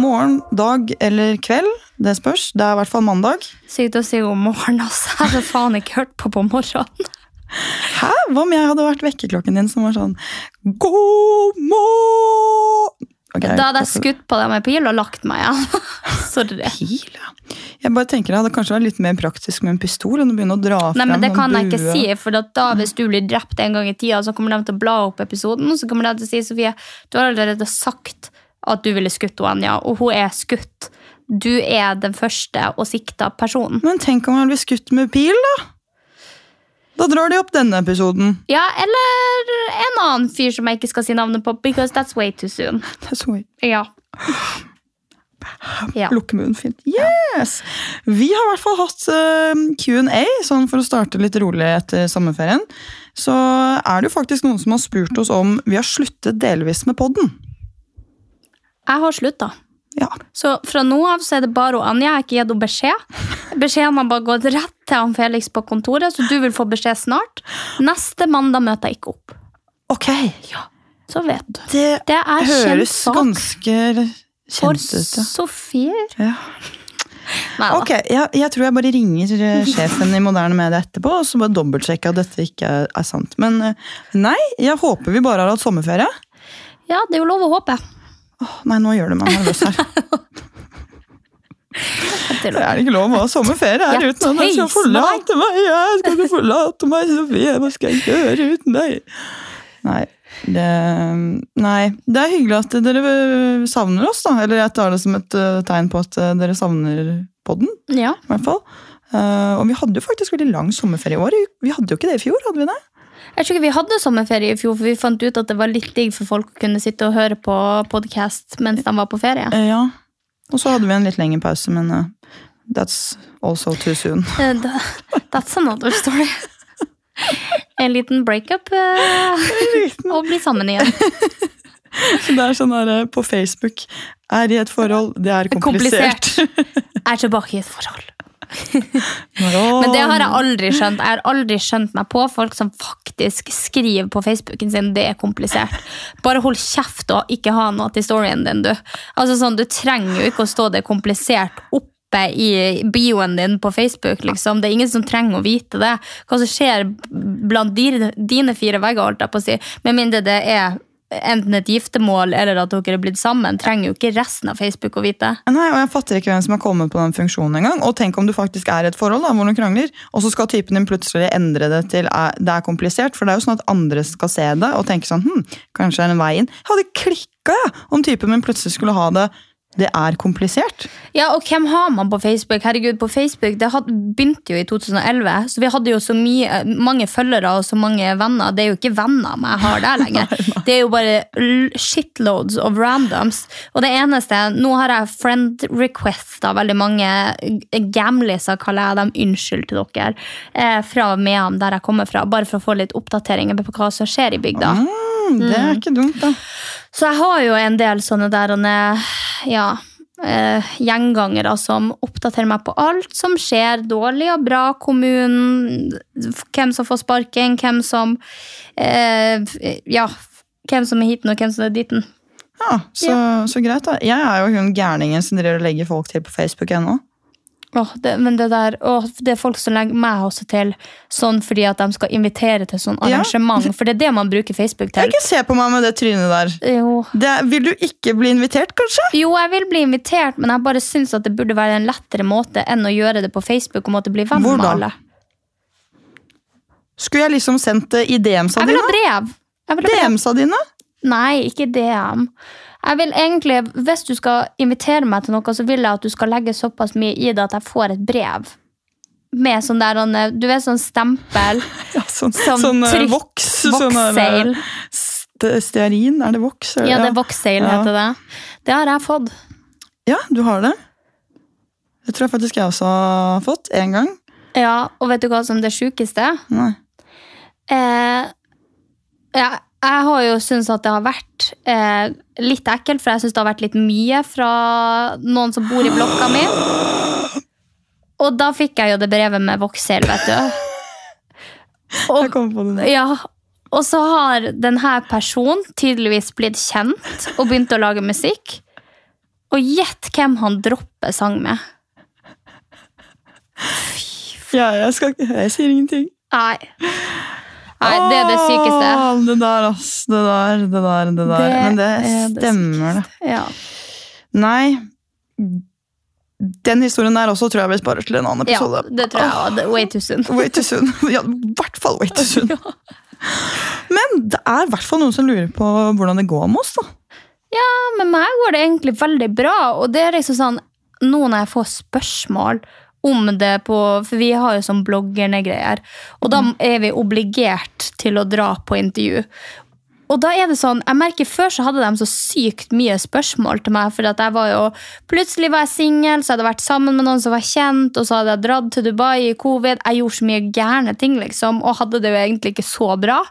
morgen, dag eller kveld. Det spørs. Det er i hvert fall mandag. Sykt å si god morgen, altså. Jeg hadde faen ikke hørt på på morgenen. Hæ? Hva om jeg hadde vært vekkerklokken din som var sånn God morgen okay, Da hadde jeg skutt på deg med pil og lagt meg igjen. Sorry. Pil, ja. Jeg bare tenker Det hadde kanskje vært litt mer praktisk med en pistol enn å begynne å dra Nei, frem men Det kan jeg ikke si, for da hvis du blir drept en gang i tida, så kommer de til å bla opp episoden, så kommer de til å si Sofie, du har allerede sagt at du ville skutt henne, ja, og hun er skutt. Du er den første og sikta personen. Men tenk om han blir skutt med pil, da? Da drar de opp denne episoden. Ja, eller en annen fyr som jeg ikke skal si navnet på, because that's way too soon. That's way. Ja. Ja. Lukke munnen fint. Yes! Vi har i hvert fall hatt eh, Q&A, sånn for å starte litt rolig etter sommerferien. Så er det jo faktisk noen som har spurt oss om vi har sluttet delvis med podden. Jeg har slutta. Ja. Så fra nå av så er det bare hun Anja. Jeg har ikke gitt henne beskjed. Beskjeden har bare gått rett til han Felix på kontoret, så du vil få beskjed snart. Neste mandag møter jeg ikke opp. Ok, Så vet du. det, Det er høres ganske kjent ut. ja. Sofie. Ja. Nei. Ok, jeg, jeg tror jeg bare ringer eh, sjefen i Moderne Media etterpå og så bare dobbeltsjekker at dette ikke er, er sant. Men eh, nei, jeg håper vi bare har hatt sommerferie. Ja, det er jo lov å håpe. Åh, nei, nå gjør du meg nervøs her. Det er ikke lov å ha sommerferie her uten at jeg skal forlate meg. Jeg skal ikke forlate meg, Sofie. Hva skal jeg gjøre uten deg? Nei, det, nei, det er hyggelig at dere savner oss, da. Eller jeg tar det som et eh, tegn på at eh, dere savner podden, Ja. i hvert fall. Eh, og vi hadde jo faktisk veldig lang sommerferie i år. Vi hadde jo ikke det i fjor, hadde vi det? Jeg tror ikke vi hadde sommerferie i fjor, for vi fant ut at det var litt digg for folk å kunne sitte og høre på podcast mens de var på ferie. Eh, ja. Og så hadde vi en litt lengre pause, men uh, that's also too soon. Eh, That's another story. En liten breakup uh, og bli sammen igjen. Så det er sånn her på Facebook Er i et forhold, det er komplisert. komplisert. er tilbake i et forhold. Men det har jeg aldri skjønt. Jeg har aldri skjønt meg på folk som faktisk skriver på Facebooken sin det er komplisert. Bare hold kjeft og ikke ha noe til storyen din, du. Altså sånn, Du trenger jo ikke å stå det komplisert oppe i bioen din på Facebook. liksom. Det er ingen som trenger å vite det. Hva som skjer blant dine fire vegger, holdt jeg på å si. Med mindre det er enten et giftermål eller at dere er blitt sammen, trenger jo ikke resten av Facebook å vite. Nei, og Jeg fatter ikke hvem som har kommet på den funksjonen engang. Og tenk om du faktisk er i et forhold da, hvor du krangler, og så skal typen din plutselig endre det til det er komplisert. For det er jo sånn at andre skal se det og tenke sånn hm, kanskje det er en vei inn. Jeg hadde klikka ja, om typen min plutselig skulle ha det det er komplisert. Ja, og hvem har man på Facebook? Herregud, på Facebook, Det had, begynte jo i 2011, så vi hadde jo så mye, mange følgere og så mange venner. Det er jo ikke venner jeg har der lenger. Det er jo bare shitloads of randoms. Og det eneste, Nå har jeg friend requesta veldig mange gamliser, kaller jeg dem, unnskyld til dere, eh, fra Mehamn, der jeg kommer fra, bare for å få litt oppdateringer på hva som skjer i bygda. Mm, det er ikke dumt, da. Så jeg har jo en del sånne der ja, eh, gjengangere som oppdaterer meg på alt som skjer, dårlig og bra, kommunen, hvem som får sparken, hvem som eh, ja, hvem som er hiten og hvem som er ditten. Ja, så, så greit, da. Jeg er jo hun gærningen som driver og legger folk til på Facebook ennå. Åh, det, men det der, åh, det er folk som legger meg også til sånn fordi at de skal invitere til sånn Ja. arrangement. For det er det man bruker Facebook Jeg til. ikke se på meg med det trynet der. Jo. Det, vil du ikke bli invitert, kanskje? jo, jeg vil bli invitert, men jeg bare syns at det burde være en lettere måte enn å gjøre det på Facebook og måtte bli venn Hvor med da? alle. Skulle jeg liksom sendt det i DM-sa Jeg vil ha dine? brev. Jeg vil ha brev. DM-sa dine? Nei, ikke DM. Jeg vil egentlig, Hvis du skal invitere meg til noe, så vil jeg at du skal legge såpass mye i det at jeg får et brev. Med sånn der, sånn, du vet, sånn stempel. Ja, sånn, sånn, sånn eh, trykk- voks. Sånn eh, Voksseil. st- stearin, er det voks? Ja, det er voksseil, Ja. heter det. Det har jeg fått. Ja, du har det. Det tror jeg faktisk jeg også har fått. Én gang. Ja, Og vet du hva som det sjukeste er? Nei. Eh, ja, jeg har jo syntes at det har vært eh, litt ekkelt, for jeg syns det har vært litt mye fra noen som bor i blokka mi. Og da fikk jeg jo det brevet med voksel, vet du. Jeg kom på det. Ja, og så har denne personen tydeligvis blitt kjent og begynt å lage musikk. Og gjett hvem han dropper sang med. Ja, jeg, skal, jeg sier ingenting. Nei. Nei, det er det sykeste. Åh, det der, ass. Det der, det der, det der. Det Men det er stemmer, det. Ja. Nei. Den historien der også tror jeg vi sparer til en annen episode. ja, det tror jeg way too soon. Way too soon. Ja, i hvert fall way too soon. Men det er i hvert fall noen som lurer på hvordan det går med oss. da. Ja, med meg går det egentlig veldig bra. Og det er liksom sånn, nå når jeg får spørsmål om det på For vi har jo sånn bloggerne-greier. Og da er vi obligert til å dra på intervju. Og da er det sånn, jeg merker Før så hadde de så sykt mye spørsmål til meg. For at jeg var jo, plutselig var jeg singel, så hadde jeg vært sammen med noen som var kjent. Og så hadde jeg dratt til Dubai i covid. Jeg gjorde så mye gærne ting, liksom. Og hadde det jo egentlig ikke så bra.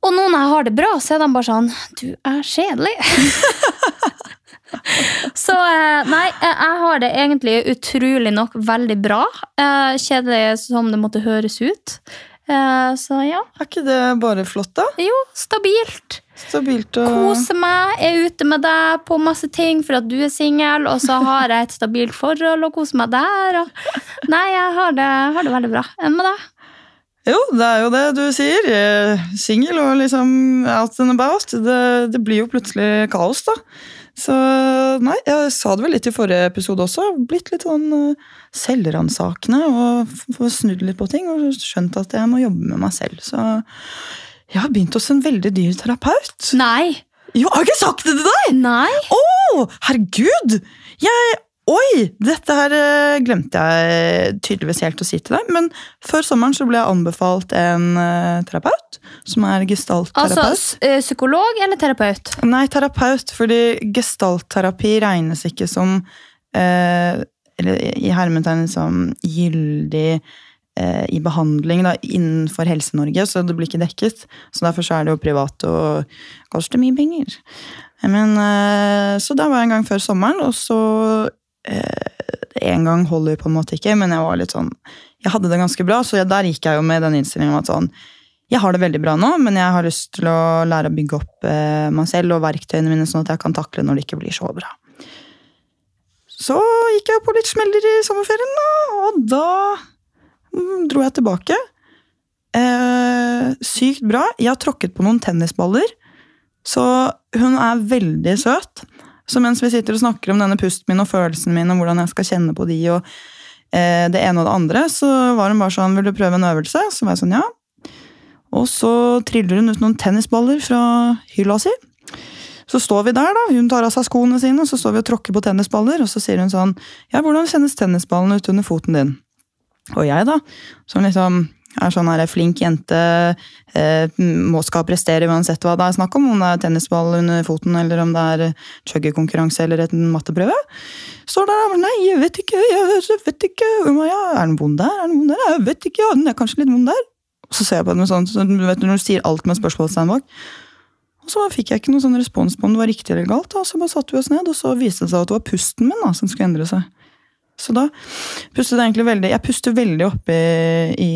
Og nå når jeg har det bra, så er de bare sånn Du er kjedelig. så eh, nei, jeg har det egentlig utrolig nok veldig bra. Eh, Kjedelig som det måtte høres ut. Eh, Så ja. Er ikke det bare flott, da? Jo, stabilt. Stabilt og Kose meg, er ute med deg på masse ting for at du er singel, og så har jeg et stabilt forhold og koser meg der. Og... Nei, jeg har det, har det veldig bra. Enn med deg? Jo, det er jo det du sier. Singel og liksom out and about. Det, det blir jo plutselig kaos, da. Så nei, jeg sa det vel litt i forrige episode også. Blitt litt sånn uh, selvransakende og snudd litt på ting. Og skjønt at jeg må jobbe med meg selv. Så jeg har begynt hos en veldig dyr terapeut. Nei. Jo, har jeg ikke sagt det til deg?! Nei? Å, herregud! Jeg Oi! Dette her eh, glemte jeg tydeligvis helt å si til deg. Men før sommeren så ble jeg anbefalt en eh, terapeut, som er Altså gestaltterapeut. eh, psykolog eller terapeut? Nei, terapeut, fordi gestaltterapi regnes ikke som eh, Eller i hermetegn som gyldig eh, i behandling da, innenfor Helse-Norge, så det blir ikke dekket. Så derfor så er det jo privat og koster mye penger. Men, så da var jeg en gang før sommeren, og så eh, En gang holder på en måte ikke, men jeg var litt sånn Jeg hadde det ganske bra, så jeg, der gikk jeg jo med den innstillingen at sånn jeg har det veldig bra nå, men jeg har lyst til å lære å bygge opp eh, meg selv og verktøyene mine, sånn at jeg kan takle når det ikke blir så bra. Så gikk jeg på litt smeller i sommerferien, og da mm, dro jeg tilbake. Eh, sykt bra. Jeg har tråkket på noen tennisballer, så hun er veldig søt. Så mens vi sitter og snakker om denne pusten min og følelsen min, og hvordan jeg skal kjenne på de, og eh, det ene og det andre, så var hun bare sånn 'Vil du prøve en øvelse?' Så var jeg sånn 'ja'. Og så triller hun ut noen tennisballer fra hylla si. Så står vi der, da. Hun tar av seg skoene sine, og så står vi og tråkker på tennisballer. Og så sier hun sånn Ja, hvordan kjennes tennisballen ut under foten din? Og jeg, da, som liksom er sånn her flink jente, eh, må skal prestere uansett hva det er snakk om, om det er tennisball under foten, eller om det er chuggerkonkurranse eller en matteprøve. Står der og Nei, jeg vet ikke, jeg vet ikke. Ja, er den vond der? Er den vond der? Jeg vet ikke, ja, den er kanskje litt vond der. Og så ser jeg på henne sånn, så du vet når du sier alt med spørsmålstegn bak. Og så fikk jeg ikke noen sånn respons på om det var riktig eller galt. Da. Så bare satte vi oss ned, og så viste det seg at det var pusten min da, som skulle endre seg. Så da pustet jeg egentlig veldig Jeg puster veldig oppe i,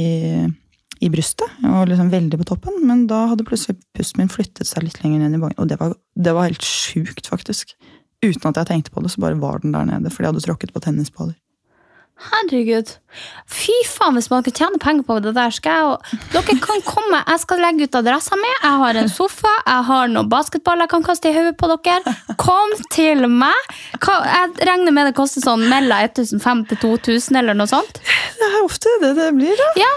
i, brystet, og liksom veldig på toppen, men da hadde plutselig pusten min flyttet seg litt lenger ned i magen, og det var, det var helt sjukt, faktisk. Uten at jeg tenkte på det, så bare var den der nede, fordi jeg hadde tråkket på tennisballer. Herregud. Fy faen, hvis man kan tjene penger på det der. Skal jeg, dere kan komme, jeg skal legge ut adressa mi. Jeg har en sofa, jeg har noen basketball jeg kan kaste i hodet på dere. Kom til meg. Jeg regner med det koster sånn mellom 1500 til 2000 eller noe sånt. Det er ofte det det blir, da. Ja,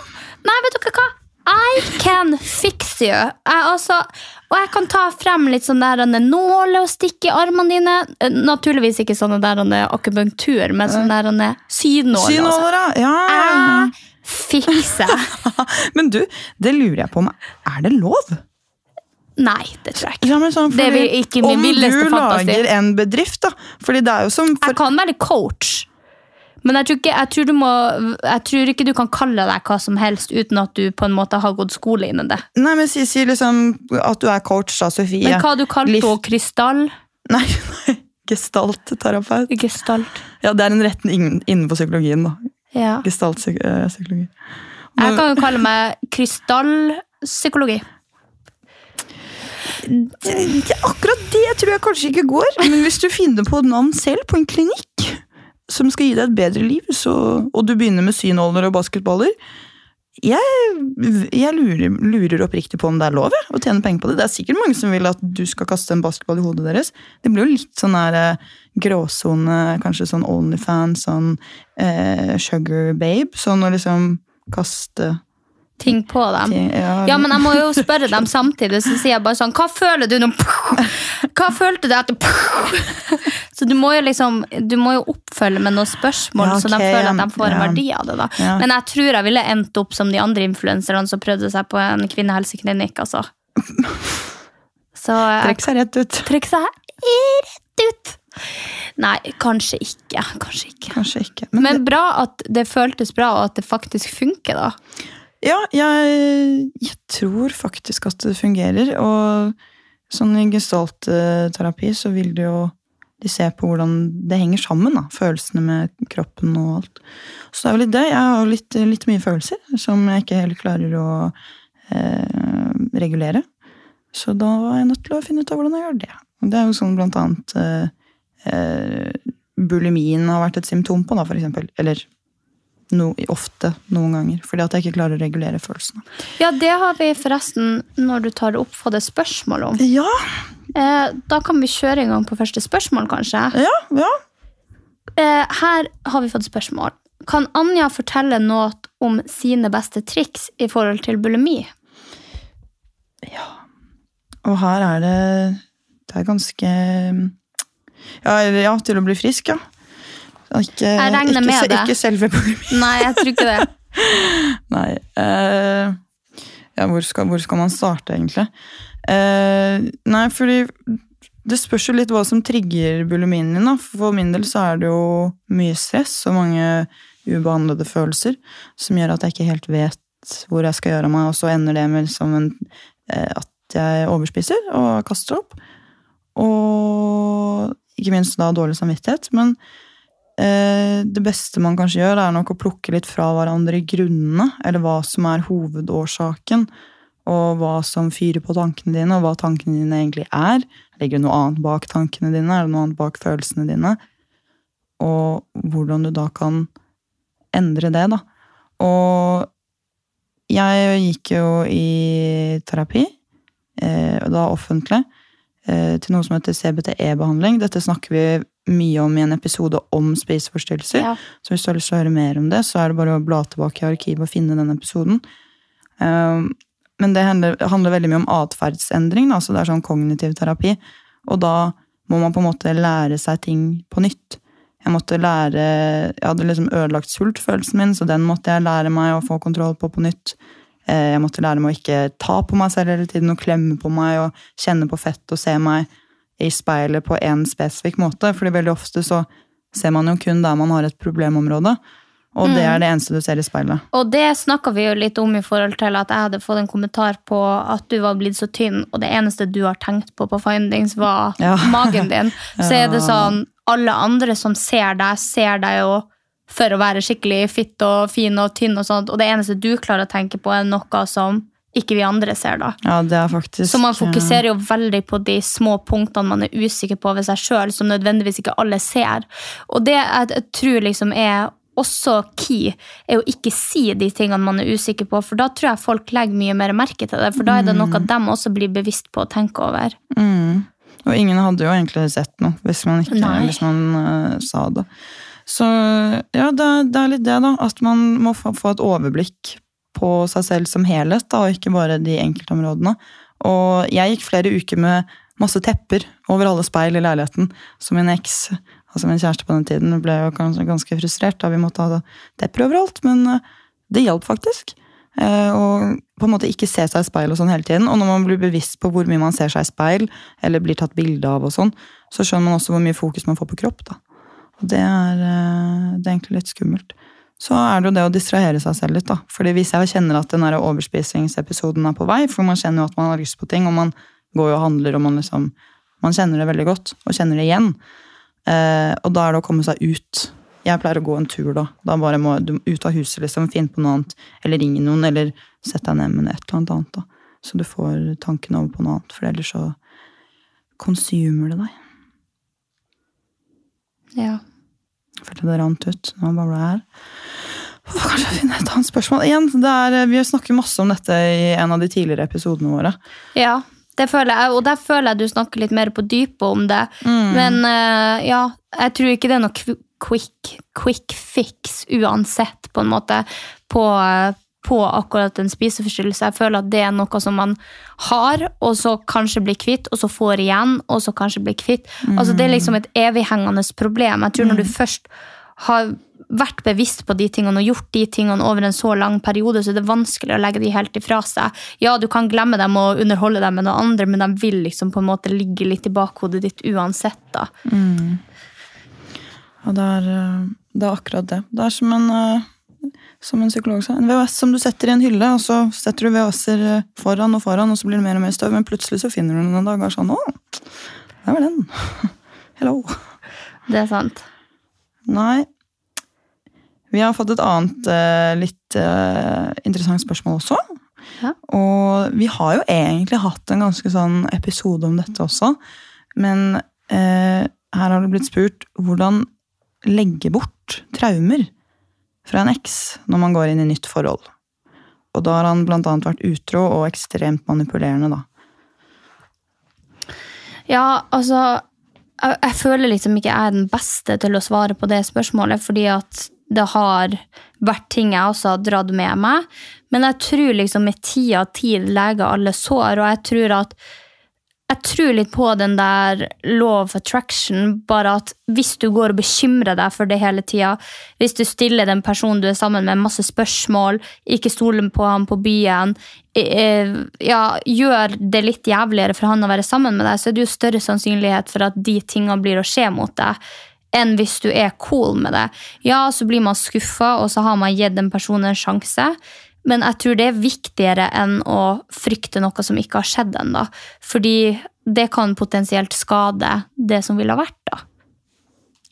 Nei, vet dere hva? I can fix you. Jeg, altså, og jeg kan ta frem litt sånn der en og stikke i armene dine. Eh, Naturligvis ikke sånne der akupunktur, men sånne der en synåler. altså. Synåler. Ja. Jeg fikser. Men du, det lurer jeg på om Er det lov? Nei, det tror jeg ikke. Ja, sånn, Det er ikke min om du lager en bedrift, da. Fordi det er jo som for, Jeg kan være coach. Men jeg tror, ikke, jeg, tror du må, jeg tror ikke du kan kalle deg hva som helst uten at du på en måte har gått skole innen det. Nei, men si, si liksom at du er coach, da, Sofie. Men hva du kalte hun? Krystall? Nei, nei. Gestaltterapeut. Gestalt. Ja, det er en retning innen- innenfor psykologien, da. Ja. Gestaltpsykologi. Jeg kan jo kalle meg krystallpsykologi. Ja, akkurat det tror jeg kanskje ikke går. Men hvis du finner på et navn selv på en klinikk som skal gi deg et bedre liv, så, og du begynner med synåler og basketballer Jeg, jeg lurer, lurer oppriktig på om det er lov å tjene penger på det. Det er sikkert mange som vil at du skal kaste en basketball i hodet deres. Det blir jo litt sånn her eh, gråsone, kanskje sånn Onlyfans, sånn eh, Sugar Babe. Sånn å liksom kaste Ting på dem. ja, men jeg må jo spørre dem samtidig, så sier jeg bare sånn Hva føler du nå? Hva følte du etter Så du må jo liksom Du må jo oppfølge med noen spørsmål, Ja, så de føler at de får en ja. verdi av det. da Ja. Men jeg tror jeg ville endt opp som de andre influenserne som prøvde seg på en kvinnehelseklinikk. Altså. Så Trekk seg rett ut. Trekk seg rett ut. Nei, kanskje ikke. Kanskje ikke. Kanskje ikke. Men, Men bra at det føltes bra, og at det faktisk funker, da. Ja, jeg, jeg tror faktisk at det fungerer. Og sånn i gestaltterapi så vil det jo de se på hvordan det henger sammen, da. Følelsene med kroppen og alt. Så det er jo litt det. Jeg har litt, litt mye følelser som jeg ikke helt klarer å eh, regulere. Så da var jeg nødt til å finne ut av hvordan jeg gjør det. Og det er jo sånn blant annet eh, eh, bulimien har vært et symptom på, da, for eksempel. Eller no, ofte noen ganger. Fordi at jeg ikke klarer å regulere følelsene. Ja, det har vi forresten, når du tar det opp, fått et spørsmål om. Ja, Eh, da kan vi kjøre i gang på første spørsmål, kanskje. ja, ja. Eh, her har vi fått spørsmål. Kan Anja fortelle noe om sine beste triks i forhold til bulimi? Ja. Og her er det Det er ganske Ja, ja til å bli frisk, ja. Ikke, Jeg regner ikke, med det. Ikke selve bulimien. Nei, jeg tror ikke det. Nei. Uh, ja, hvor skal, hvor skal man starte, egentlig? Uh, nei, fordi det spørs jo litt hva som trigger bulimien din. Da. For min del så er det jo mye stress og mange ubehandlede følelser som gjør at jeg ikke helt vet hvor jeg skal gjøre av meg, og så ender det med liksom en, eh, at jeg overspiser og kaster opp. Og ikke minst da dårlig samvittighet. Men det beste man kanskje gjør, er nok å plukke litt fra hverandre grunnene, eller hva som er hovedårsaken, og hva som fyrer på tankene dine, og hva tankene dine egentlig er. Ligger det noe annet bak tankene dine? Er det noe annet bak følelsene dine? Og hvordan du da kan endre det, da. Og jeg gikk jo i terapi, eh, da offentlig, eh, til noe som heter CBTE-behandling. Dette snakker vi mye om i en episode om spiseforstyrrelser. Ja. Så hvis du har lyst til å høre mer om det, så er det bare å bla tilbake i arkivet og finne den episoden. Um, men det handler, handler veldig mye om atferdsendring, Altså det er sånn kognitiv terapi. Og da må man på en måte lære seg ting på nytt. Jeg måtte lære, jeg hadde liksom ødelagt sultfølelsen min, så den måtte jeg lære meg å få kontroll på på nytt. Eh, Jeg måtte lære meg å ikke ta på meg selv hele tiden og klemme på meg og kjenne på fett og se meg i speilet på én spesifikk måte. Fordi veldig ofte så ser man jo kun der man har et problemområde. Og det er det eneste du ser i speilet. Og det snakka vi jo litt om i forhold til at jeg hadde fått en kommentar på at du var blitt så tynn, og det eneste du har tenkt på på Findings, var Ja. magen din. Så er det sånn Alle andre som ser deg, ser deg jo for å være skikkelig fitt og fin og tynn, og sånt, og det eneste du klarer å tenke på, er noe som ikke vi andre ser, da. Ja, det er faktisk Så man fokuserer jo veldig på de små punktene man er usikker på ved seg sjøl, som nødvendigvis ikke alle ser. Og det jeg, tror liksom er også key er å ikke si de tingene man er usikker på, for da tror jeg folk legger mye mer merke til det. For da er det noe de også blir bevisst på å tenke over. Mm. Og ingen hadde jo egentlig sett noe hvis man ikke Nei. hvis man uh, sa det. Så ja, det, det er litt det, da. At man må få, få et overblikk på seg selv som helhet, da, og ikke bare de enkeltområdene. Og jeg gikk flere uker med masse tepper over alle speil i leiligheten. Så min eks, altså min kjæreste på den tiden, ble jo ganske frustrert da vi måtte ha tepper overalt. Men eh, det hjalp faktisk. Eh, og på en måte ikke se seg i speil og sånn hele tiden. Og når man blir bevisst på hvor mye man ser seg i speil, eller blir tatt bilde av og sånn, så skjønner man også hvor mye fokus man får på kropp. da. Og det er, eh, det er egentlig litt skummelt. Så er det jo det å distrahere seg selv litt, da. Fordi hvis jeg kjenner at den overspisingsepisoden er på vei, for man kjenner jo at man har lyst på ting, og man går jo og handler, og man liksom Man kjenner det veldig godt, og kjenner det igjen. Eh, og da er det å komme seg ut. Jeg pleier å gå en tur, da. Da bare må du ut av huset, liksom. Finne på noe annet. Eller ringe noen, eller sett deg ned med et eller annet da. Så du får tanken over på noe annet, for ellers så konsumer det deg. Ja. Følte det rant ut. Nå babla jeg her. Åh, Kanskje jeg finner et annet spørsmål. Igjen, er, vi snakker masse om dette i en av de tidligere episodene våre. Ja, det føler jeg, og der føler jeg du snakker litt mer på dypet om det. Men eh, ja, jeg tror ikke det er noe quick, quick fix uansett, på en måte, på, eh, på akkurat en spiseforstyrrelse. Jeg føler at det er noe som man har, og så kanskje blir kvitt, og så får igjen, og så kanskje blir kvitt. Altså, det er liksom et evighengende problem. Jeg tror når du først har vært bevisst på de tingene og gjort de tingene over en så lang periode, så er det vanskelig å legge de helt ifra seg. Ja, du kan glemme dem og underholde dem med noe andre, men de vil liksom på en måte ligge litt i bakhodet ditt uansett. da. Og det er, eh, det er akkurat det. Det er som en, eh, som en psykolog sa, en VHS som du setter i en hylle, og så setter du VHS-er eh, foran og foran, og så blir det mer og mer støv, men plutselig så finner du den en dag og er sånn, å, der var den. Hello. Det er sant. Nei. Vi har fått et annet eh, litt eh, interessant spørsmål også. Ja. Og vi har jo egentlig hatt en ganske sånn episode om dette også. Men eh, her har det blitt spurt hvordan legge bort traumer fra en eks når man går inn i nytt forhold. Og da har han blant annet vært utro og ekstremt manipulerende, da. Ja, altså jeg, jeg føler liksom ikke jeg er den beste til å svare på det spørsmålet, fordi at det har vært ting jeg også har dratt med meg. Men jeg tror liksom med tida tid leger alle sår, og jeg tror at jeg tror litt på den der law of attraction, bare at hvis du går og bekymrer deg for det hele tida, hvis du stiller den personen du er sammen med masse spørsmål, ikke stoler på ham på byen, eh, ja, gjør det litt jævligere for han å være sammen med deg, så er det jo større sannsynlighet for at de tingene blir å skje mot deg, enn hvis du er cool med det. Ja, så blir man skuffa, og så har man gitt den personen en sjanse. Men jeg tror det er viktigere enn å frykte noe som ikke har skjedd ennå. Fordi det kan potensielt skade det som ville ha vært. da.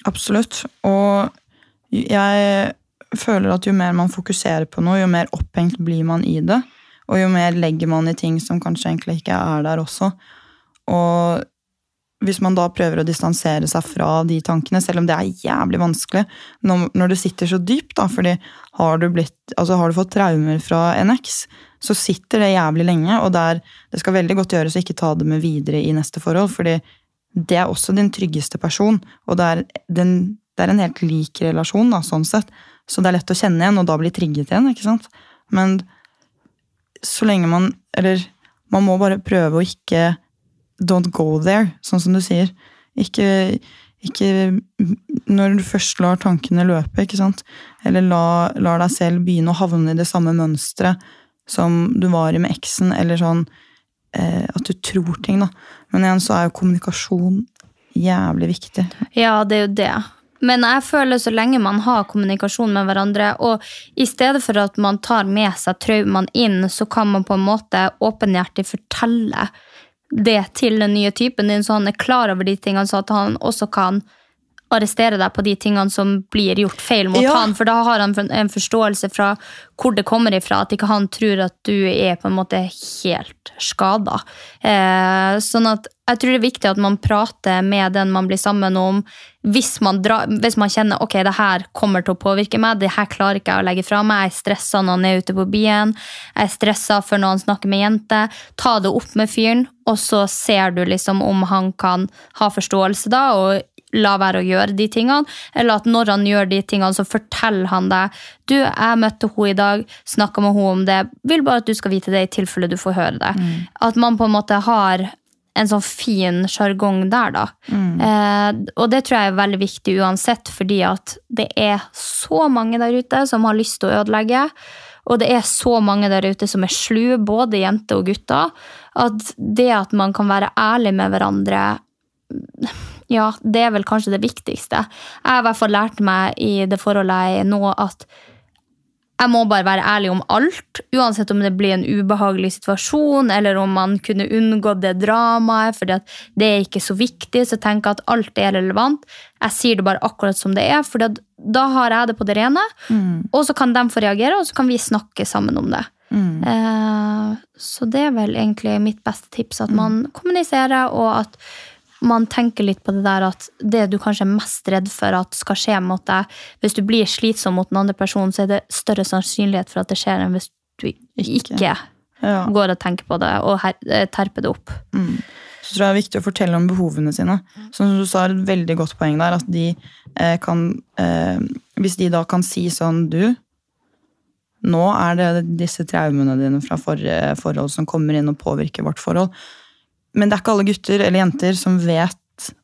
Absolutt. Og jeg føler at jo mer man fokuserer på noe, jo mer opphengt blir man i det. Og jo mer legger man i ting som kanskje egentlig ikke er der også. Og hvis man da prøver å distansere seg fra de tankene, selv om det er jævlig vanskelig når, når det sitter så dypt, da, fordi har du, blitt, altså har du fått traumer fra eks, så sitter det jævlig lenge, og det, er, det skal veldig godt gjøres å ikke ta det med videre i neste forhold, fordi det er også din tryggeste person, og det er, den, det er en helt lik relasjon, da, sånn sett. Så det er lett å kjenne igjen, og da bli trigget igjen, ikke sant? Men så lenge man Eller man må bare prøve å ikke Don't go there, sånn som du sier. Ikke, ikke når du først lar tankene løpe, ikke sant? Eller la, lar deg selv begynne å havne i det samme mønsteret som du var i med eksen, eller sånn eh, at du tror ting, da. Men igjen så er jo kommunikasjon jævlig viktig. Ja, det er jo det. Men jeg føler så lenge man har kommunikasjon med hverandre, og i stedet for at man tar med seg traumene inn, så kan man på en måte åpenhjertig fortelle det til den nye typen din, så han er klar over de tingene, så at han også kan arrestere deg på de tingene som blir gjort feil mot Ja. han, for da har han en forståelse fra hvor det kommer ifra, at ikke han tror at du er på en måte helt skada. Eh, sånn at jeg tror det er viktig at man prater med den man blir sammen om, hvis man, drar, hvis man kjenner ok, det her kommer til å påvirke meg, det her klarer ikke jeg å legge fra meg, jeg er stressa når han er ute på byen, jeg er stressa for når han snakker med jenter, ta det opp med fyren, og så ser du liksom om han kan ha forståelse da, og la være å gjøre de tingene, eller at når han gjør de tingene, så forteller han deg du, jeg møtte henne i dag, snakka med henne om det, vil bare at du skal vite det i tilfelle du får høre det. At man på en måte har en sånn fin sjargong der, da. Eh, og det tror jeg er veldig viktig uansett, fordi at det er så mange der ute som har lyst til å ødelegge. Og det er så mange der ute som er slu, både jenter og gutter, at det at man kan være ærlig med hverandre ja, det er vel kanskje det viktigste. Jeg har i hvert fall lært meg i det forholdet jeg er nå, at jeg må bare være ærlig om alt, uansett om det blir en ubehagelig situasjon, eller om man kunne unngått det dramaet, for det er ikke så viktig, så jeg tenker at alt er relevant. Jeg sier det bare akkurat som det er, for da har jeg det på det rene, og så kan de få reagere, og så kan vi snakke sammen om det. Eh, så det er vel egentlig mitt beste tips, at man kommuniserer, og at man tenker litt på det der at det du kanskje er mest redd for at skal skje mot deg, hvis du blir slitsom mot den andre personen, så er det større sannsynlighet for at det skjer enn hvis du ikke, Ja. går og tenker på det og eh, terper det opp. Så tror jeg det er viktig å fortelle om behovene sine. Som du sa, et veldig godt poeng der, at de eh, kan eh, Hvis de da kan si sånn Du, nå er det disse traumene dine fra forrige forhold som kommer inn og påvirker vårt forhold. Men det er ikke alle gutter eller jenter som vet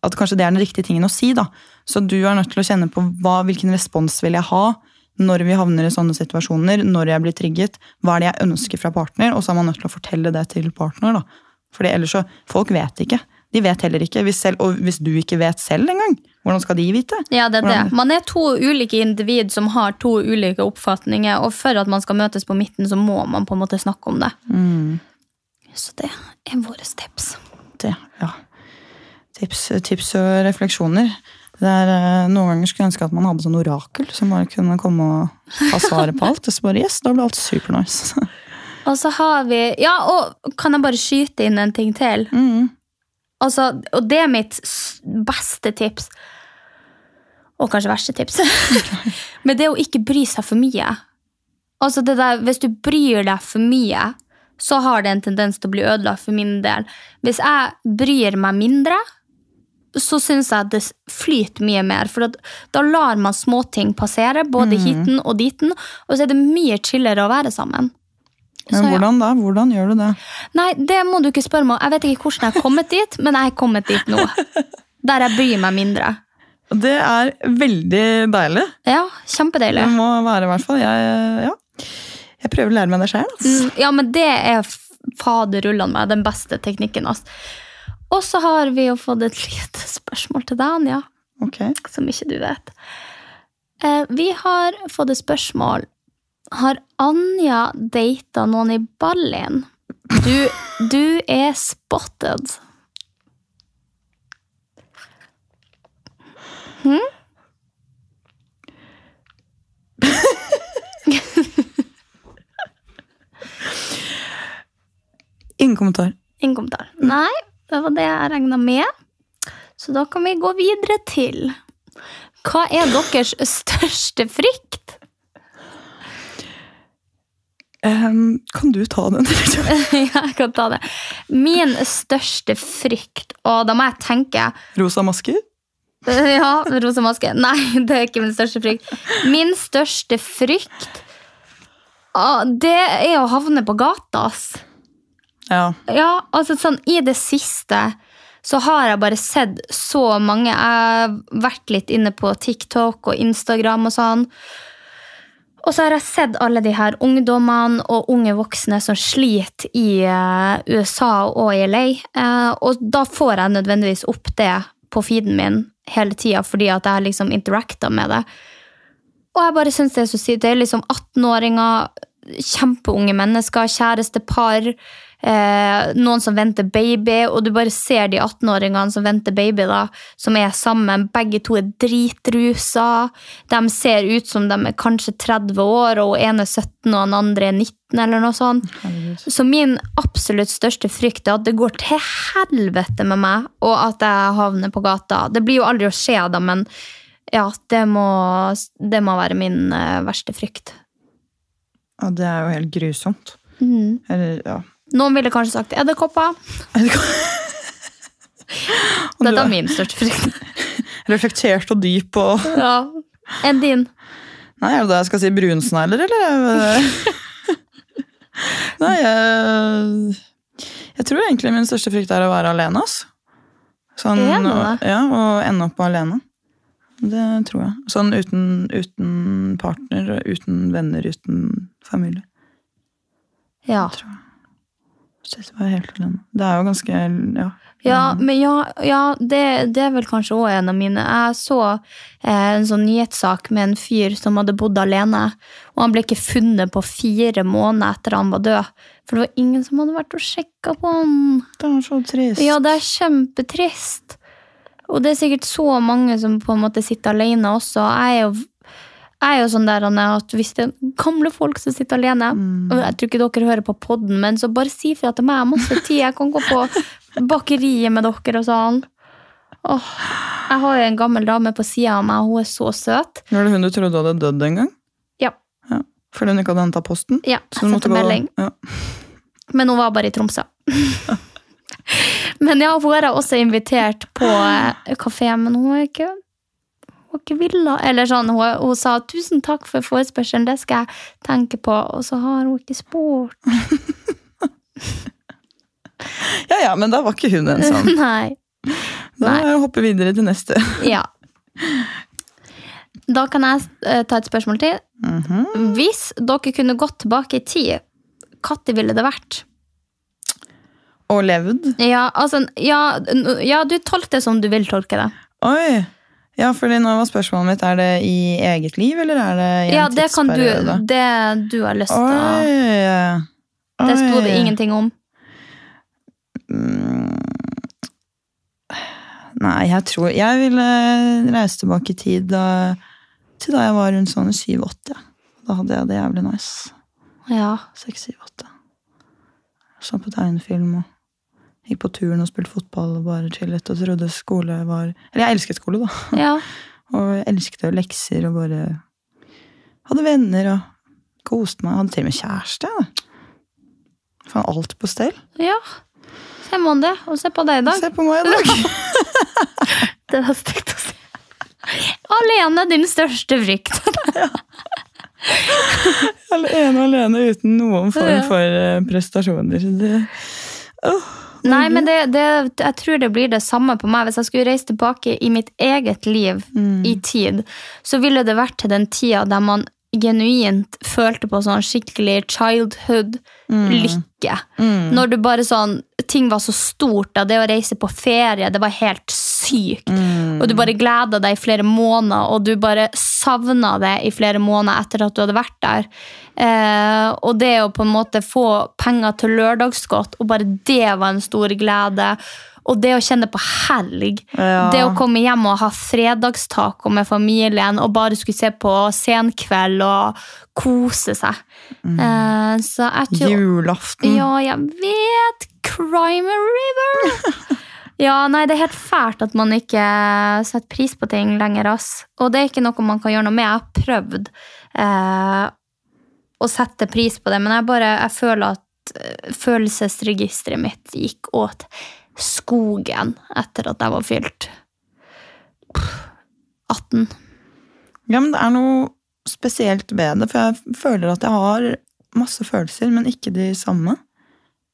at kanskje det er den riktige tingen å si. da. Så du er nødt til å kjenne på hva, hvilken respons vil jeg ha når vi havner i sånne situasjoner, når jeg blir trigget. Hva er det jeg ønsker fra partner? Og så er man nødt til å fortelle det til partner. da. Fordi ellers så, Folk vet ikke. De vet heller ikke. Hvis selv, og hvis du ikke vet selv engang, hvordan skal de vite? Ja, det er det. Hvordan- Man er to ulike individ som har to ulike oppfatninger, og for at man skal møtes på midten, så må man på en måte snakke om det. Så det er våre tips. Det, ja. Tips, tips og refleksjoner. Det er, eh, noen ganger skulle jeg ønske at man hadde sånn orakel som bare kunne komme og ha svaret på alt. Og så bare, yes, da ble alt supernice. Og så har vi Ja, og kan jeg bare skyte inn en ting til? Altså, og det er mitt beste tips. Og kanskje verste tips. Men det å ikke bry seg for mye. Altså det der, Hvis du bryr deg for mye, så har det en tendens til å bli ødelagt for min del. Hvis jeg bryr meg mindre, så syns jeg at det flyter mye mer. For da lar man småting passere, både hiten og diten, og så er det mye chillere å være sammen. Men Så ja. hvordan da? Hvordan gjør du det? Nei, det må du ikke spørre meg. Jeg vet ikke hvordan jeg har kommet dit, men jeg er kommet dit nå. Der jeg bryr meg mindre. Det er veldig deilig. Ja, kjempedeilig. Det må være i hvert fall. Jeg, ja. Jeg prøver å lære meg det sjøl. Mm, Ja, men det er faderullan meg den beste teknikken. Altså. Og så har vi jo fått et lite spørsmål til deg, Anja, Ok. som ikke du vet. Eh, vi har fått et spørsmål. Har Anja data noen i Ballin? Du, du er spotted. Ingen kommentar. Ingen kommentar. Nei, det var det jeg regna med. Så da kan vi gå videre til Hva er deres største frykt? Um, kan du ta den? jeg kan ta det. Min største frykt, og da må jeg tenke Rosa masker? Ja, rosa maske. Nei, det er ikke min største frykt. Min største frykt ah, Det er å havne på gata, ass. Ja. Ja, altså sånn i det siste så har jeg bare sett så mange. Jeg har vært litt inne på TikTok og Instagram og sånn. Og så har jeg sett alle de her ungdommene og unge voksne som sliter i eh, USA og i LA. Eh, og da får jeg nødvendigvis opp det på feeden min hele tida fordi at jeg liksom interacta med det. Og jeg bare synes det er så sykt. Det er liksom 18-åringer, kjempeunge mennesker, kjærestepar. Eh, noen som venter baby, og du bare ser de 18-åringene som venter baby, da, som er sammen. Begge to er dritrusa. De ser ut som de er kanskje 30 år, og en er 17 og den andre er 19, eller noe sånt. Så min absolutt største frykt er at det går til helvete med meg, og at jeg havner på gata. Det blir jo aldri å skje, da, men ja, det må, det må være min eh, verste frykt. Ja, det er jo helt grusomt. Mm. Eller, ja. Noen ville kanskje sagt edderkopper. Dette er min største frykt. Reflektert og dyp og Ja. Enn din? Nei, er det da jeg skal si brunsnegler, eller? Nei, jeg, jeg tror egentlig min største frykt er å være alene, ass. Sånn, og, Ja, og ende opp alene. Det tror jeg. Sånn uten, uten partner, uten venner, uten familie. Ja. Tror jeg var helt alene. Det er jo ganske, ja. Ja, men ja, ja det, det er vel kanskje òg en av mine. Jeg så eh, en sånn nyhetssak med en fyr som hadde bodd alene. Og han ble ikke funnet på fire måneder etter han var død. For det var ingen som hadde vært og sjekka på han. Det er så trist. Ja, det er kjempetrist. Og det er sikkert så mange som på en måte sitter alene også. Jeg er jo, jeg er jo sånn der Anne, at hvis det er gamle folk som sitter alene og Jeg tror ikke dere hører på podden, men så bare si fra til meg. Jeg har masse tid. Jeg kan gå på bakeriet med dere og sånn. Åh, jeg har jo en gammel dame på sida av meg, og hun er så søt. Var det hun du trodde hadde dødd en gang? Ja. ja. Fordi hun ikke hadde henta posten? Ja, jeg sendte melding. Ja. Men hun var bare i Tromsø. men ja, hun har jeg også invitert på eh, kafé, men hun er ikke er ikke villa. Eller sånn, hun, hun sa 'tusen takk for forespørselen, det skal jeg tenke på', og så har hun ikke spurt. ja ja, men da var ikke hun en sånn. Nei. Da må jeg hoppe videre til neste. Ja. Da kan jeg eh, ta et spørsmål til. Mhm. Hvis dere kunne gått tilbake i tid, når ville det vært? Og levd. Ja, altså, ja, ja, du tolker det som du vil tolke det. Oi! Ja, fordi nå var spørsmålet mitt er det i eget liv, eller er det i en Ja, det kan du, det du har lyst til å Det sto det ingenting om. Mm. Nei, jeg tror Jeg ville reise tilbake i tid da, til da jeg var rundt sånn 7-8. Da hadde jeg det jævlig nice. Ja. 6-7-8. Så på tegnefilm og gikk på turen og spilte fotball og bare chillet og trodde skole var Eller jeg elsket skole, da. Ja. Og jeg elsket jo lekser og bare hadde venner og koste meg. Hadde til og med kjæreste. da. Faen, alt på stell. ja. Se på det? Og se på deg i dag. Se på meg i dag. Det var stygt å si. Alene din største frykt. Alene og alene uten noen form for eh, prestasjoner. Det, Nei, men det, det, jeg tror det blir det samme på meg. Hvis jeg skulle reise tilbake i mitt eget liv i tid, så ville det vært til den tida der man genuint følte på sånn skikkelig childhood-lykke. Når du bare sånn Ting var så stort. da, Det å reise på ferie, det var helt sykt. Og du bare gleda deg i flere måneder, og du bare savna det i flere måneder etter at du hadde vært der. Eh, og det å på en måte få penger til lørdagsgodt, og bare det var en stor glede. Og det å kjenne på helg. Ja. Det å komme hjem og ha fredagstaco med familien og bare skulle se på senkveld og kose seg. Så jeg tror julaften. Ja, jeg vet! Crime River! Ja, nei, det er helt fælt at man ikke setter pris på ting lenger, ass. Og det er ikke noe man kan gjøre noe med. Jeg har prøvd eh, å sette pris på det, men jeg bare jeg føler at eh, følelsesregisteret mitt gikk åt skogen etter at jeg var fylt 18. Ja, men det er noe spesielt ved det, for jeg føler at jeg har masse følelser, men ikke de samme.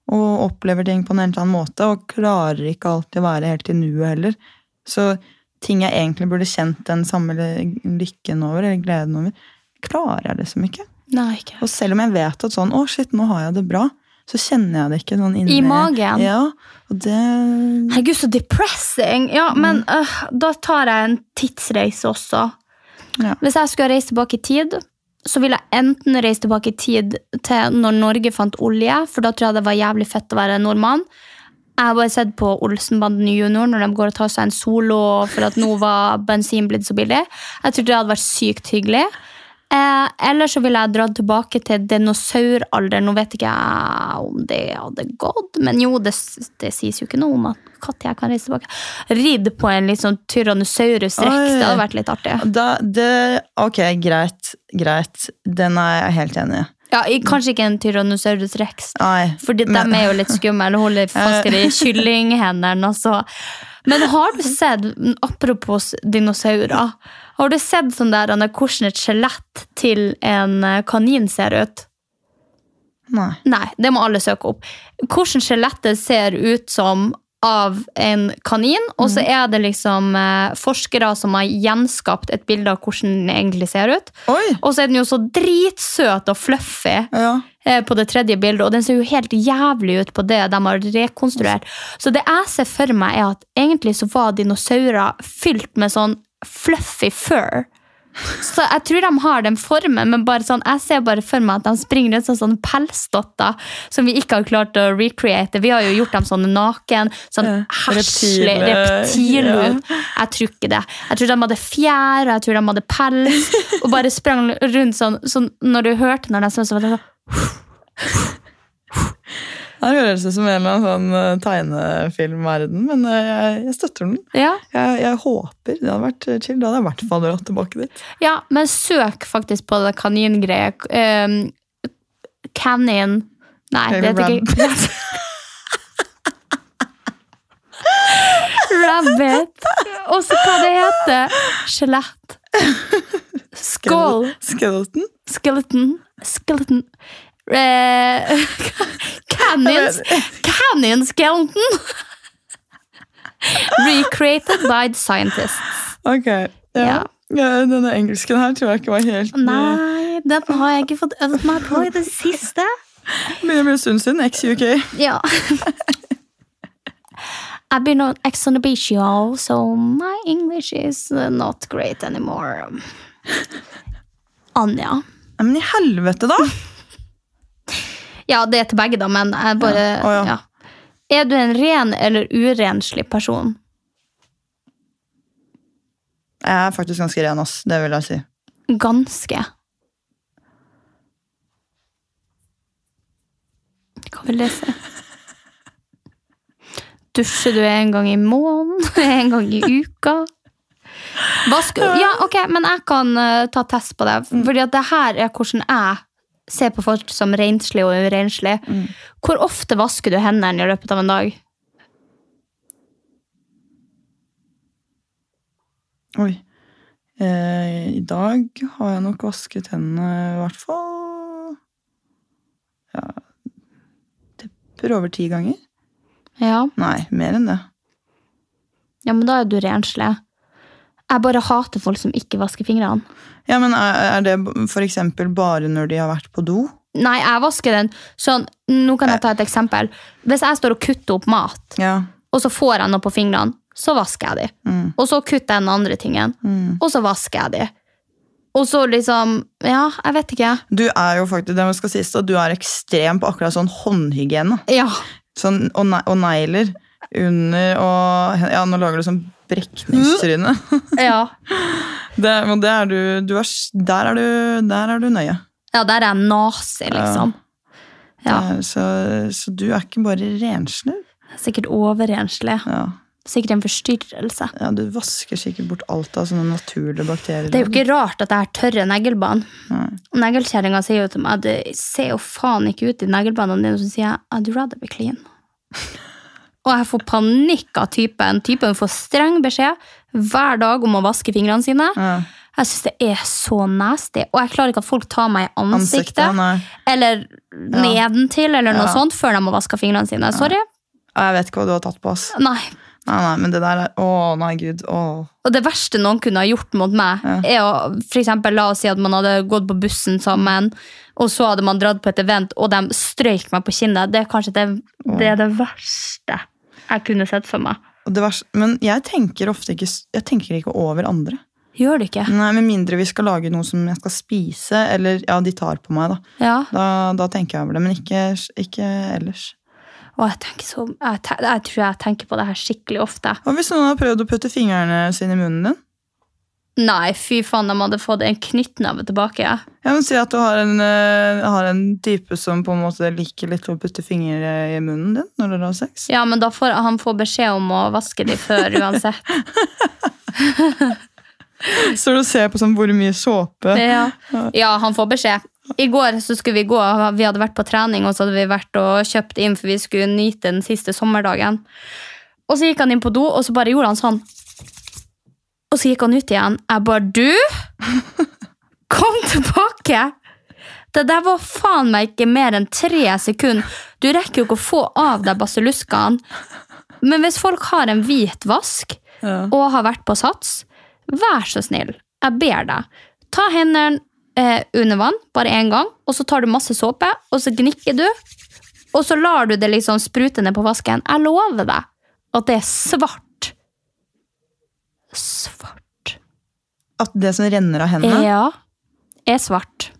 Og opplever ting på en helt annen måte, og klarer ikke alltid å være helt i nuet heller. Så ting jeg egentlig burde kjent den samme lykken over, eller gleden over, klarer jeg liksom ikke. Nei, ikke. Og selv om jeg vet at sånn, å shit, nå har jeg det bra, så kjenner jeg det ikke sånn inni I magen? Ja, og det Herregud, så depressing! Ja, men øh, da tar jeg en tidsreise også. Ja. Hvis jeg skulle reise tilbake i tid, så vil jeg enten reise tilbake i tid til når Norge fant olje, for da tror jeg det var jævlig fett å være nordmann. Jeg har bare sett på Olsenbanden junior når de går og tar seg en solo for at nå var bensin blitt så billig. Jeg tror det hadde vært sykt hyggelig. Eh, eller så ville jeg dratt tilbake til dinosauralderen. Nå vet ikke jeg om det hadde gått, men jo, det, det sies jo ikke noe om at når jeg kan reise tilbake. Ridd på en litt sånn Tyrannosaurus rex, det hadde vært litt artig. Da, det, ok, greit. Greit. Den er jeg helt enig i. Ja, Kanskje ikke en Tyrannosaurus rex, men- de er jo litt skumle. Holder fast i de kyllinghendene. Altså. Men har du sett, apropos dinosaurer, har du sett sånn der, Anne, hvordan et skjelett til en eh, kanin ser ut? Nei. Nei, det må alle søke opp. Hvordan skjelettet ser ut som av en kanin, og så er det liksom eh, forskere som har gjenskapt et bilde av hvordan den egentlig ser ut. Oi! Og så er den jo så dritsøt og fluffy Ja. eh, på det tredje bildet, og den ser jo helt jævlig ut på det de har rekonstruert. Så det jeg ser for meg, er at egentlig så var dinosaurer fylt med sånn fluffy fur. Så jeg tror de har den formen, men bare sånn, jeg ser bare for meg at de springer rundt som sånne pelsdotter som vi ikke har klart å recreate. Vi har jo gjort dem sånne naken, sånn Ja, reptil reptilhud. Jeg tror ikke det. Jeg tror de hadde fjær, og jeg tror de hadde pels, og bare sprang rundt sånn. sånn når du hørte når de så, så var det sånn Det høres ut som en eller annen sånn eh, tegnefilmverden, men eh, jeg, jeg støtter den. Ja, Jeg, jeg håper det hadde vært eh, chill. Da hadde jeg i hvert fall dratt tilbake dit. ja men søk faktisk på det kaningreia. Um, Canyon Nei, Okay, det heter ikke Rabbit. Og så hva det heter. Skjelett. Skål. Skeleton? Skeleton. Skeleton. Eh, Canyon Canyon skeleton. Recreated by the scientists. Ok. Ja. Ja. Ja, denne engelsken her tror jeg ikke var helt eh, Nei, den har jeg ikke fått øvd meg på i det siste. Begynner å bli en stund siden. Ex-UK. Ja. I've been on Ex on the beach, y'all, so my English is not great anymore. Anja. Nei, men i helvete, da! Ja, det er til begge, da, men jeg bare Ja. Oh, ja. Er du en ren eller urenslig person? Jeg er faktisk ganske ren, ass. Det vil jeg si. Ganske. Hva vil det si? Dusjer du en gang i måneden? En gang i uka? Vasker Ja, ok, men jeg kan eh, ta test på det. Fordi at det her er hvordan jeg ser på folk som renslige og urenslige. Hvor ofte vasker du hendene i løpet av en dag? Oi. Eh, I dag har jeg nok vasket hendene i hvert fall Ja Tepper over ti ganger. Ja, Nei, mer enn det. ja men da er du renslig. Jeg bare hater folk som ikke vasker fingrene. Ja, men Er, det eksempel bare når de har vært på do? Nei, jeg vasker den sånn Nå kan jeg ta et eksempel. Hvis jeg står og kutter opp mat, Ja. og så får jeg noe på fingrene, så vasker jeg de. Mm. Og så kutter jeg den andre tingen, Mm. og så vasker jeg de. Og så liksom Ja, jeg vet ikke. Du er jo faktisk, det skal sies da, du er ekstrem på akkurat sånn håndhygiene. Ja. Sånn, og, ne og negler under og Ja, nå lager du sånn brekningstryne. Ja, Det, men det er du, du er, der, er du, der er du nøye. ja der er jeg nazi, liksom. Ja, er- Så, så du er ikke bare renslig. Sikkert overrenslig. Ja. Sikkert en forstyrrelse. ja, du vasker sikkert bort alt av sånne naturlige bakterier. Det er jo ikke rart at jeg har tørre neglebånd. Neglekjerringa sier jo til meg at det ser jo faen ikke ut i neglebåndene dine. Og så sier jeg I'd rather be clean. Og jeg får panikk av typen. Typen får streng beskjed hver dag om å vaske fingrene sine. Ja. Jeg syns det er så nasty. Og jeg klarer ikke at folk tar meg i ansiktet. Ansiktet, eller eller nedentil, eller noe Ja. sånt, før de har vaska fingrene sine. Sorry. Ja, Jeg vet ikke hva du har tatt på, oss. Nei. Nei, nei, men det der er Å, nei, gud. Å. Og det verste noen kunne ha gjort mot meg, Ja. er å for eksempel, la oss si at man hadde gått på bussen sammen, og så hadde man dratt på et event, og de strøyk meg på kinnet. Det er kanskje det, det, er det verste jeg kunne sett for meg. Verste- men jeg tenker ofte ikke, jeg tenker ikke over andre. Gjør det ikke? Nei, Med mindre vi skal lage noe som jeg skal spise, eller ja, de tar på meg, da. Ja. Da, da tenker jeg over det, men ikke, ikke ellers. Og jeg, så, jeg, jeg tror jeg tenker på det her skikkelig ofte. Hva hvis noen har prøvd å putte fingrene sine i munnen din? Nei, fy faen, de hadde fått en knyttneve tilbake. Ja, Jeg vil Si at du har en, uh, har en type som på en måte liker litt å putte fingre i munnen din når dere har sex. Ja, men da får han får beskjed om å vaske de før uansett. Så du ser på sånn hvor mye såpe Ja. ja, han får beskjed. I går så skulle vi gå, vi hadde vært på trening, og så hadde vi vært og kjøpt inn, for vi skulle nyte den siste sommerdagen. Og så gikk han inn på do, og så bare gjorde han sånn. Og så gikk han ut igjen. Jeg bare, du! Kom tilbake! Det der var faen meg ikke mer enn tre sekunder. Du rekker jo ikke å få av deg basilluskene. Men hvis folk har en hvit vask og har vært på sats, vær så snill, jeg ber deg. Ta hendene eh, under vann bare én gang, og så tar du masse såpe, og så gnikker du. Og så lar du det liksom sprute ned på vasken. Jeg lover deg at det er svart. Svart. At det som renner av hendene Ja, er svart.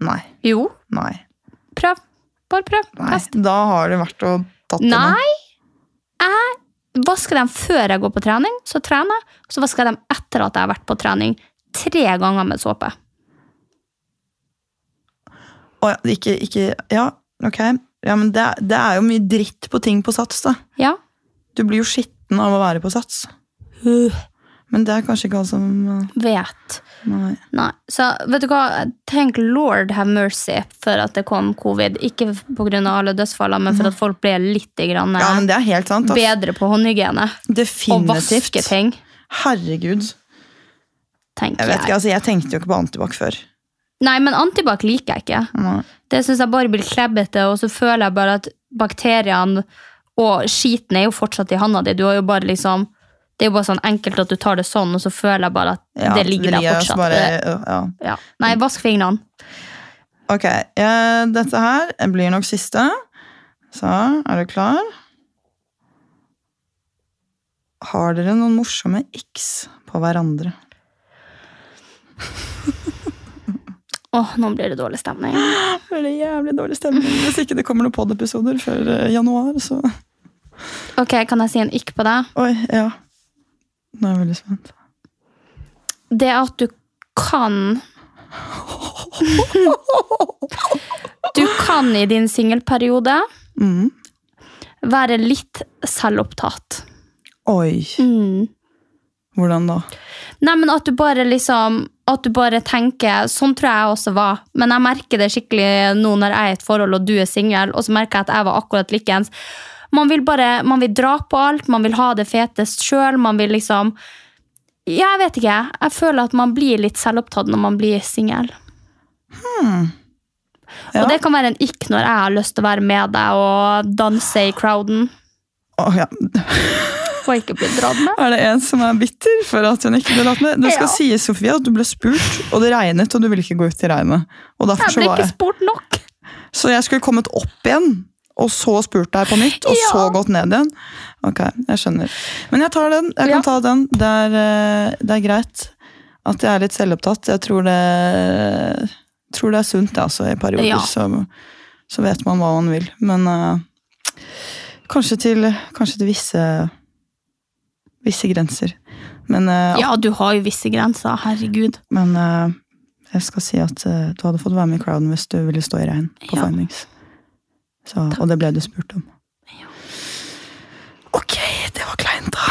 Nei. Jo, Nei. prøv. Bare prøv. nei. Test. Da har det vært å tatt det Nei, jeg vasker dem før jeg går på trening, så trener jeg. Så vasker jeg dem etter at jeg har vært på trening. Tre ganger med såpe. Å, ja, ikke, ikke Ja, ok. Ja, men det, det er jo mye dritt på ting på sats, da. Ja. Du blir jo skitten av å være på sats. Men det er kanskje ikke alle som uh, Vet. Nei. Nei. Så vet du hva, tenk lord have mercy for at det kom covid. Ikke pga. alle dødsfallene, men for at folk ble litt grann, Ja, men det er helt sant. ass. bedre på håndhygiene. Og Definitivt. vaske ting, Herregud. tenker Jeg vet ikke, altså jeg tenkte jo ikke på antibac før. Nei, men antibac liker jeg ikke. Nei. Det syns jeg bare blir klebbete, og så føler jeg bare at bakteriene og skiten er jo fortsatt i handa di. Du har jo bare liksom Det er jo bare sånn enkelt at du tar det sånn, og så føler jeg bare at Ja, det ligger der fortsatt. Bare, ja. ja. Nei, vask fingrene. Ok, dette her blir nok siste. Så, er du klar? Har dere noen morsomme x på hverandre? Åh, nå blir det dårlig stemning. Det blir jævlig dårlig stemning. Hvis ikke det kommer noen pod-episoder før eh, januar, så Ok, Kan jeg si en ikk på deg? Oi, ja. Nå er jeg veldig spent. Det at du kan Du kan i din singelperiode Mm. være litt selvopptatt. Oi. Mm. Hvordan da? Nei, men at du bare liksom At du bare tenker Sånn tror jeg også var. Men jeg merker det skikkelig nå når jeg er i et forhold og du er singel, og så merker jeg at jeg var akkurat likens. Man vil bare Man vil dra på alt, man vil ha det fetest sjøl, man vil liksom jeg vet ikke. Jeg føler at man blir litt selvopptatt når man blir singel. Ja. Og det kan være en ikk når jeg har lyst til å være med deg og danse i crowden. Oh, ja. Får ikke bli dratt med. Er det en som er bitter for at hun ikke ble dratt med? Det skal Ja. sies, Sofie, at du ble spurt, og det regnet, og du ville ikke gå ut i regnet. Jeg ble ikke spurt nok. Så jeg skulle kommet opp igjen, og så spurt deg på nytt, og Ja. så gått ned igjen? Ok, jeg skjønner. Men jeg tar den. Jeg kan Ja. ta den. Det er, eh, det er greit at jeg er litt selvopptatt. Jeg tror det, tror det er sunt, det, altså, i perioder. Ja. Så, så vet man hva man vil. Men uh, kanskje, til, kanskje til visse, visse grenser. Men, uh, Ja, du har jo visse grenser. Herregud. men uh, jeg skal si at du hadde fått være med i crowden hvis du ville stå i regn på Ja. Findings. Så, og det ble du spurt om. Ok, det var kleint, da.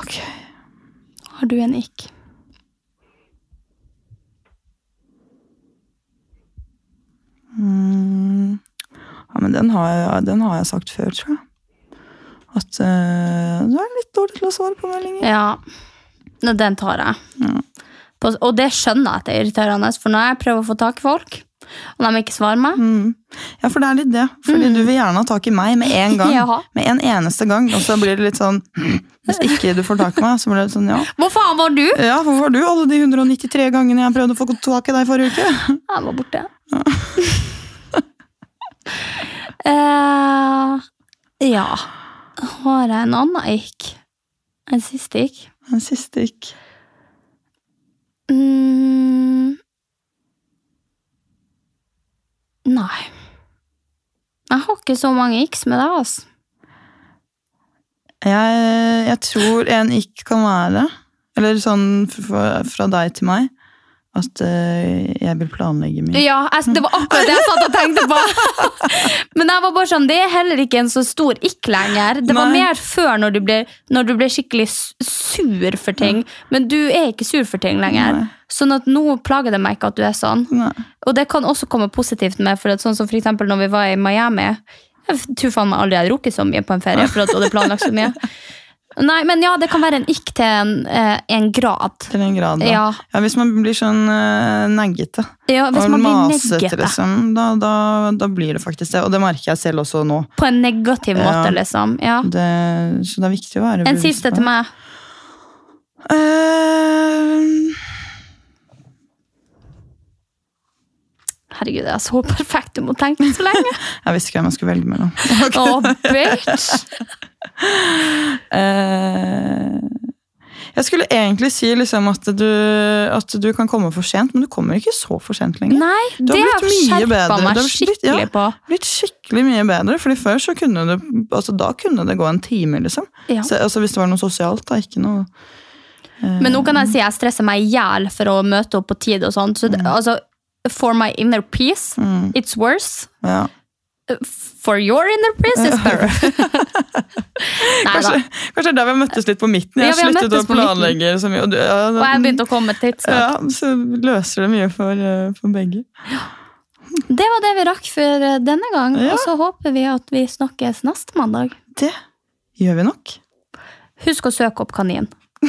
ok. Har du en ikk? Mm. Ja, men den har, jeg, den har jeg sagt før, tror jeg. At uh, du er litt dårlig til å svare på meldinger. Ja, den tar jeg. Ja. På, og det skjønner jeg at det er irriterende, for når jeg prøver å få tak i folk, og de ikke svarer meg Mm. Ja, for det er litt det. Fordi du vil gjerne ha tak i meg med en gang. Jaha. Med en eneste gang. Og så blir det litt sånn Hvis ikke du får tak i meg, så blir det litt sånn ja. Hvor faen var du? Ja, hvor var du alle de 193 gangene jeg prøvde å få tak i deg forrige uke? Jeg var borte. Eh, ja. Har jeg en annen ikk? En siste ikk? En siste ikk. Mm. Nei. Jeg har ikke så mange x med deg, altså. Jeg, jeg tror en ikk kan være Eller sånn fra, fra deg til meg. At eh, jeg vil planlegge mye. Ja, jeg, det var akkurat det jeg satt og tenkte på! Men jeg var bare sånn, det er heller ikke en så stor ikk lenger. Det var Nei. mer før, når du ble, når du ble skikkelig sur for ting. Men du er ikke sur for ting lenger. Nei. Sånn at nå plager det meg ikke at du er sånn. Nei. Og det kan også komme positivt med, for at sånn som for eksempel når vi var i Miami. Jeg tror faen meg aldri jeg hadde rukket så mye på en ferie. for at du hadde planlagt så mye. Nei, men ja, det kan være en ikk til en, eh, en grad. Til en grad. Ja. Ja, hvis man blir sånn uh, neggete Ja, hvis og man blir masete, liksom, da, da, da blir det faktisk det. Og det merker jeg selv også nå. På en negativ Ja. måte, liksom. Ja. Det, så det er viktig å være En siste til meg. Uh, Herregud, jeg er så perfekt, du må tenke så lenge. jeg visste ikke hvem jeg skulle velge mellom. Å, bitch! Eh, jeg skulle egentlig si liksom at, du, at du kan komme for sent, men du kommer ikke så for sent lenger. Nei, Du det har har blitt mye skjerpa meg skikkelig har skikkelig ja. på. blitt skikkelig mye bedre, fordi før så kunne det, altså da kunne det gå en time, liksom. Ja. Så, altså Hvis det var noe sosialt, da. Ikke noe Men nå kan jeg si jeg stresser meg i hjel for å møte opp på tid og sånt. Så det, altså, for my inner peace, Mm. it's worse. ja. For your inner princess. Kanskje, kanskje er der vi har møttes litt på midten. Jeg Ja, sluttet å planlegge så mye. Og, du, ja, Og jeg begynte å komme tidsnok. ja, så løser det mye for, eh, for begge. Det var det vi rakk for eh, denne gang. Ja. Og så håper vi at vi snakkes neste mandag. Det gjør vi nok. Husk å søke opp kanin.